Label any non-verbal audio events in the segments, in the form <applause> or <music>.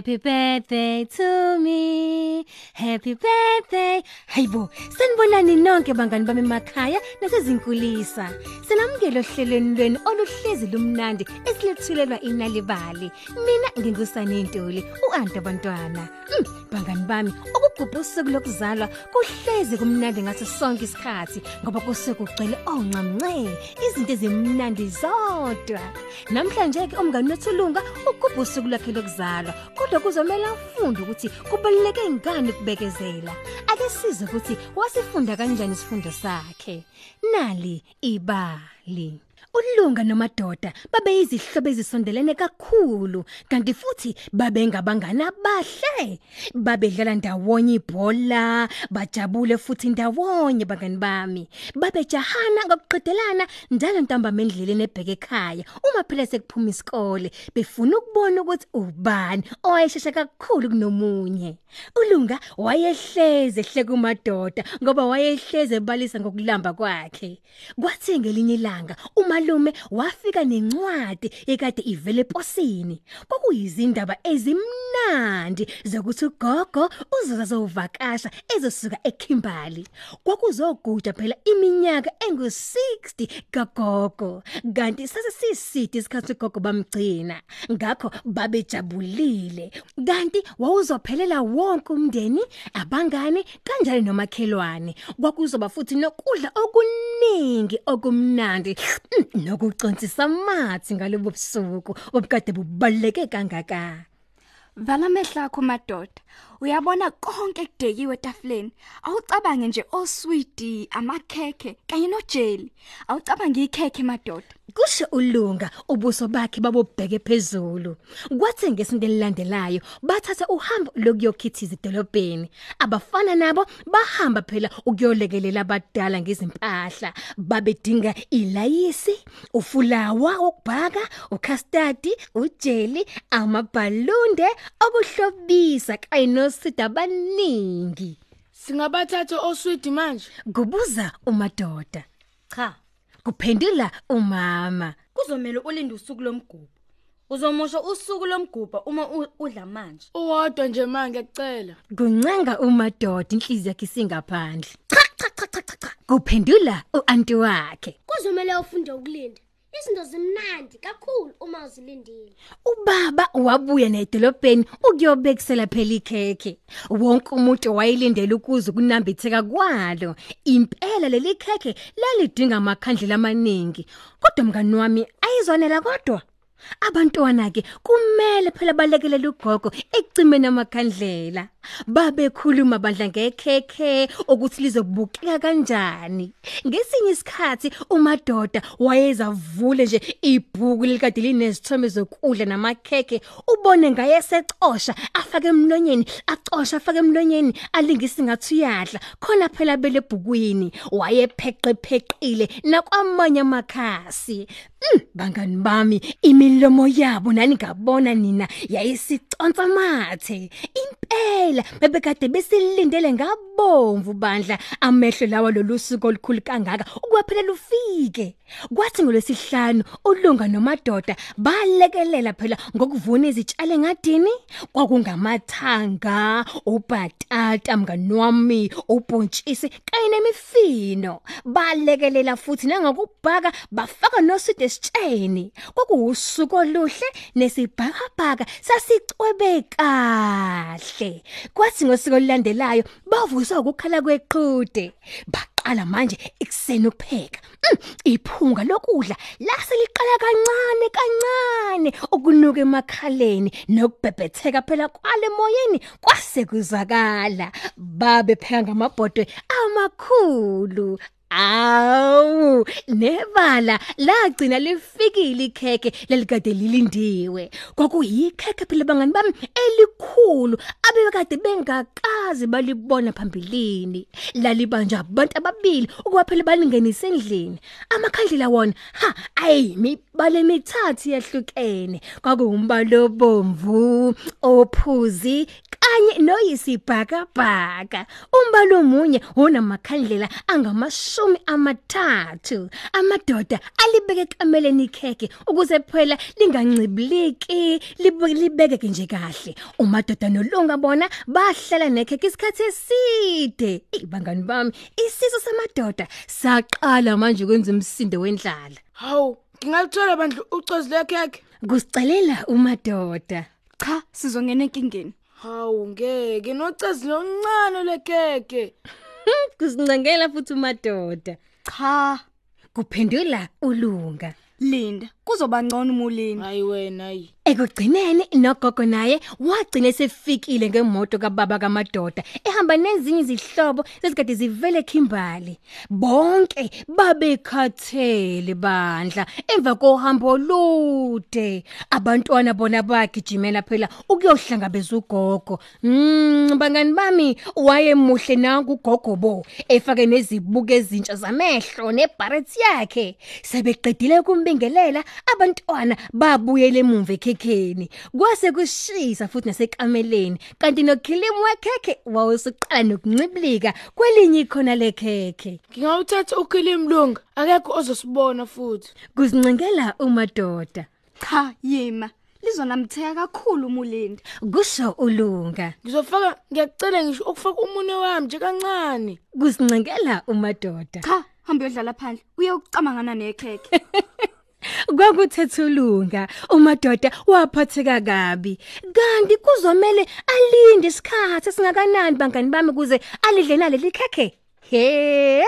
birthday to me. Happy birthday to me. Happy birthday. Hayibo, sanibonani nonke bangani bami emakhaya nasezinkulisa. Sinamukele ohlelweni lweni oluhlezi lumnandi esilethulelwa inalibali. Mina ngingusani Ntuli, uAnti abantwana. Mm, bangani bami, ukugubha usuku lokuzalwa kuhlezi kumnandi ngaso sonke isikhathi ngoba kusuke kugcwele ongcamnce, izinto ezimnandi zodwa. Namhlanje ke umngani wethu Lunga ugubha usuku lakhe lokuzalwa, kodwa kuzomela afunde ukuthi kubaluleke ngani ukubekezela. Ake size ukuthi wasifunda kanjani isifundo sakhe. Nali ibali. Ulunga nomadoda babe izihlobo ezisondelene kakhulu kanti futhi babe ngabangani abahle. Babedlala ndawonye ibhola bajabule futhi ndawonye bangani bami. Babejahana ngokuqedelana njalo ntambama endleleni ebheke ekhaya. Uma phela sekuphuma isikole befuna ukubona ukuthi ubani owayeshesha kakhulu kunomunye. Ulunga wayehleze ehle kumadoda ngoba wayehleze ebalisa ngokulamba kwakhe. Kwathi ngelinye ilanga umalume wafika nencwadi ekade ivele eposini. Kwakuyizindaba ezimnandi zokuthi ugogo uzozovakasha ezosuka eKimberley kwakuzoguja phela iminyaka engu60 kagogo kanti sase sisidi isikhathi ugogo bamgcina. Ngakho babejabulile kanti wawuzophelela wonke umndeni abangani kanjalo nomakhelwane. Kwakuzoba futhi nokudla okuningi okumnandi mm, nokuconsisa amathi ngalobo busuku obukade bubaleke kangaka Vala amehlo akho madoda. Uyabona konke kudekiwe etafuleni. Awucabange nje osweet, amakhekhe kanye nojeli. Awucabange ikhekhe madoda. Kusho ulunga ubuso bakhe babobheke phezulu. Kwathi ngesinto elilandelayo bathatha uhambo lokuyokhithiza edolobheni abafana nabo bahamba phela ukuyolekelela abadala ngezimpahla. Babedinga ilayisi ufulawa wokubhaka ucustard ujeli amabhalunde okuhlobisa kanye nosida abaningi. Singabathatha osweet manje. kubuza umadoda. Cha, kuphendula umama kuzomela ulinde usuku lomgubho. Uzomosha usuku lomgubho uma u- udla manje. Uwodwa nje manje ngiyacela. kuncanga umadoda inhliziyo yakhe singaphandle cha cha cha cha cha, cha kuphendula uanti wakhe Kuzomela ufunde ukulinda. Izinto zimnandi kakhulu uma uzilindile. ubaba wabuya nedolobheni ukuyobekisela phela ikhekhe. Wonke umuntu wayelindele ukuze kunambitheka kwalo. Impela leli khekhe lalidinga amakhandlela amaningi. Kodwa mngani wami ayizwanela kodwa? Abantwana ke kumele phela balekelele ugogo ekucimeni amakhandlela. Babekhuluma bandla ngekhekhe ukuthi lizobukeka kanjani. Ngesinye isikhathi umadoda wayezavule nje ibhuku likade linesithombe zokudla namakhekhe ubone ngaye secosha afake emlonyeni acosha afake emlonyeni alingisi ngathi uyadla khona phela belebhukwini wayepheqe pheqile nakwamanye amakhasi Mm, bangani bami imilomo yabo nani ngabona nina yayisiconsa mathe. Impela bebekade besilindele ngabomvu bandla amehlo lawa lolusuku olukhulu kangaka ukwaphela lufike. Kwathi ngolwesihlanu ulunga nomadoda balekelela phela ngokuvuna izitshalo engadini kwakungamathanga ubhatata mngani wami ubhontshisi kanye nemifino. Balekelela futhi nangokubhaka bafaka nosidi esitsheni. Kwakuwusuku oluhle nesibhakabhaka sasicwebe kahle. Kwathi ngosiko olulandelayo bavuswa ukukhala kweqhude baqala manje ikuseni ukupheka. Mm, iphunga lokudla lase liqala kancane kancane. Ukunuka emakhaleni nokubhebhetheka phela kwale moyeni kwase kuzakala. Babe pheka ngamabhodwe amakhulu. Awu nebala lagcina lifikile ikhekhe lelikade lilindiwe. Kwakuyikhekhe phela bangani bami elikhulu abekade bengakazi balibona phambilini. Lalibanja abantu ababili ukuba phela balingenise endlini. Amakhandlela wona ha ayimibale emithathu yahlukene kwakuumbalo obomvu ophuzi kanye noyisibhakabhaka umbalo munye onamakhandlela angamashumi amathathu amadoda alibeke kameleni ikheke ukuze phela lingancibiliki libe- libekeke nje kahle. Umadoda nolunga bona bahlala nekheke isikhathi eside. Ibangani bami isiso samadoda saqala manje ukwenza umsindo wendlala. Hawu ngingalithola bandla ucozi lekhekhe. Kusicelela umadoda. Cha sizongena enkingeni. Hawu ngeke. Nocezi loncane lekhekhe <laughs> kusincengela futhi umadoda. Cha. Kuphendula ulunga. Linda. Kuzoba ngcono umulini. Hayi wena hayi. Ekugcineni nogogo naye wagcina sefikile ngemoto kababa kamadoda ehamba nezinye izihlobo zezikade zivele Kimberley bonke babekhathele bandla emva kohambo olude. Abantwana bona bagijimela phela ukuyohlangabeza ugogo. Mm bangani bami wayemuhle nangu ugogo bo efake nezibuko ezintsha zamehlo nebarrett yakhe. Sebeqedile kumbingelela abantwana babuyele emuva ekhekheni kwase kushisa futhi nasekameleni kanti nokhilimu wekhekhe wawusuqala nokuncibilika kwelinye ikhona lekhekhe. Ngingawuthatha ukhilimlunga akekho ozosibona futhi. Kuzincengela umadoda cha yima. Lizonamtheka kakhulu umulindi kusho ulunga. Ngizofaka ngiyakucela ngisho ukufaka umunwe wami nje kancane. Kuzincengela umadoda cha hamba uyodlala phandle. Uye ukucamangana nekhekhe. <laughs> kwakuthethulunga. Umadoda waphatheka kabi. Kanti kuzomela alinde isikhathi singakanani bangani bami kuze alidle naleli khekhe? He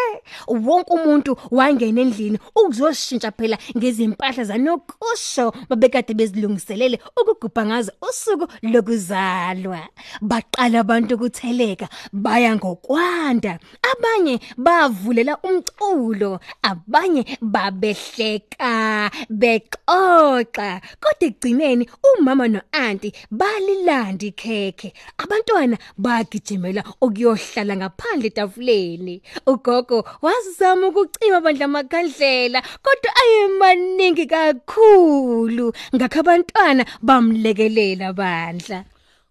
wonke umuntu wangena endlini ukuzoshintsha phela ngezimpahla zanokusho babekade bezilungiselele ukugubha ngazo usuku lokuzalwa. Baqala abantu ukutheleka baya ngokwanda. Abanye bavulela umculo abanye babehleka bexoxa. Kodwa egcineni umama noanti balilanda ikhekhe. Abantwana bagijimela ukuyohlala ngaphandle etafuleni. Ugogo wazama ukucima bandla amakhandlela kodwa ayemaningi kakhulu. Ngakho abantwana bamlekelela bandla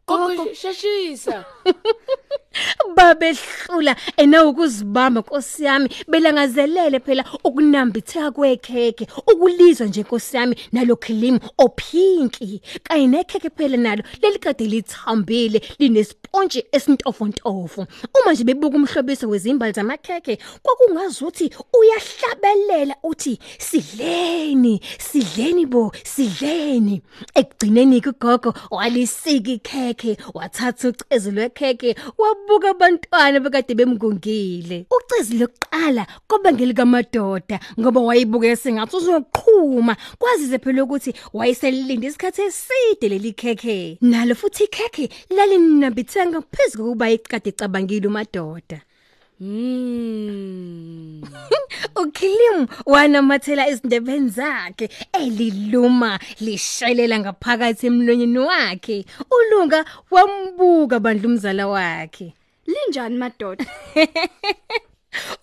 gogo sheshisa <laughs> babehlula. Ena ukuzibamba Nkosi yami belangazelele phela ukunambitheka kwekheke ukulizwa nje Nkosi yami nalokhilimu ophinki kanye nekheke phela nalo. Lelikade lithambile linespontshi esintofontofo. Uma nje bebuka umhlobiso wezimbali zamakheke kwakungazuthi uyahlabelela uthi sidleni sidleni bo sidleni. Ekugcineni kugogo walisika ikhekhe wathatha ucezu lwekhekhe wabuka abantwana bekade bemgungile. Ucezu lokuqala koba ngelikaMadoda ngoba wayibuke sengathi uzoqhuma kwazize phela ukuthi wayeselilinde isikhathi eside leli khekhe. Nalo futhi ikhekhe lalinambitheka ngaphezulu kuba ikade icabangile uMadoda. <laughs> mm uKilim wanamathela ezindebeni zakhe eliluma lishelela ngaphakathi emlonyeni wakhe. Ulunga wambuka bandla umzala wakhe. Linjani madoda? <laughs>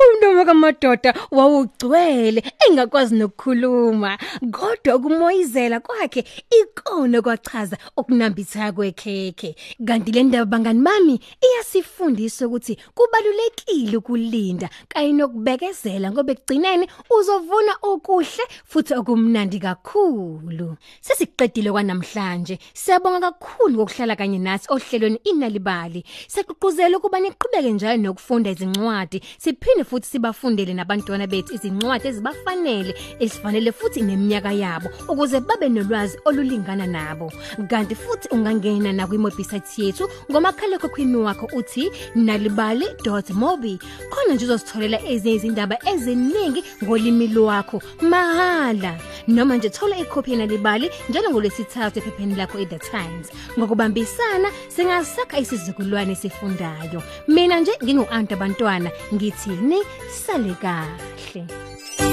Umntomo kamadoda wawugcwele engakwazi nokukhuluma kodwa ukumoyizela kwakhe ikona kwachaza ukunambitha kwekhekhe. Kanti le ndaba bangani bami iyasifundisa ukuthi kubalulekile ukulinda kanye nokubekezela ngoba ekugcineni uzovuna okuhle futhi okumnandi kakhulu. Sesiqedile kwanamhlanje. Siyabonga kakhulu ngokuhlala kanye nathi ohlelweni inalibali. Siqhubuzela ukuba niqhubeke njalo nokufunda izincwadi. Siphinde futhi sibafundele nabantwana bethu izincwadi ezibafanele esifanele futhi neminyaka yabo ukuze babe nolwazi olulingana nabo. Kanti futhi ungangena na kwi-website yethu ngomakhala ekhokhwini wakho uthi nalibali.mobi khona nje uzositholela ezinye izindaba eziningi ngolimi lwakho mahala. Noma nje thola ikhophi yenalibali njalo ngolwesithathu ephepheni lakho i-the times. Ngokubambisana singasakha isizukulwane esifundayo. Mina nje ngingu-anti abantwana ngithini sale kahle.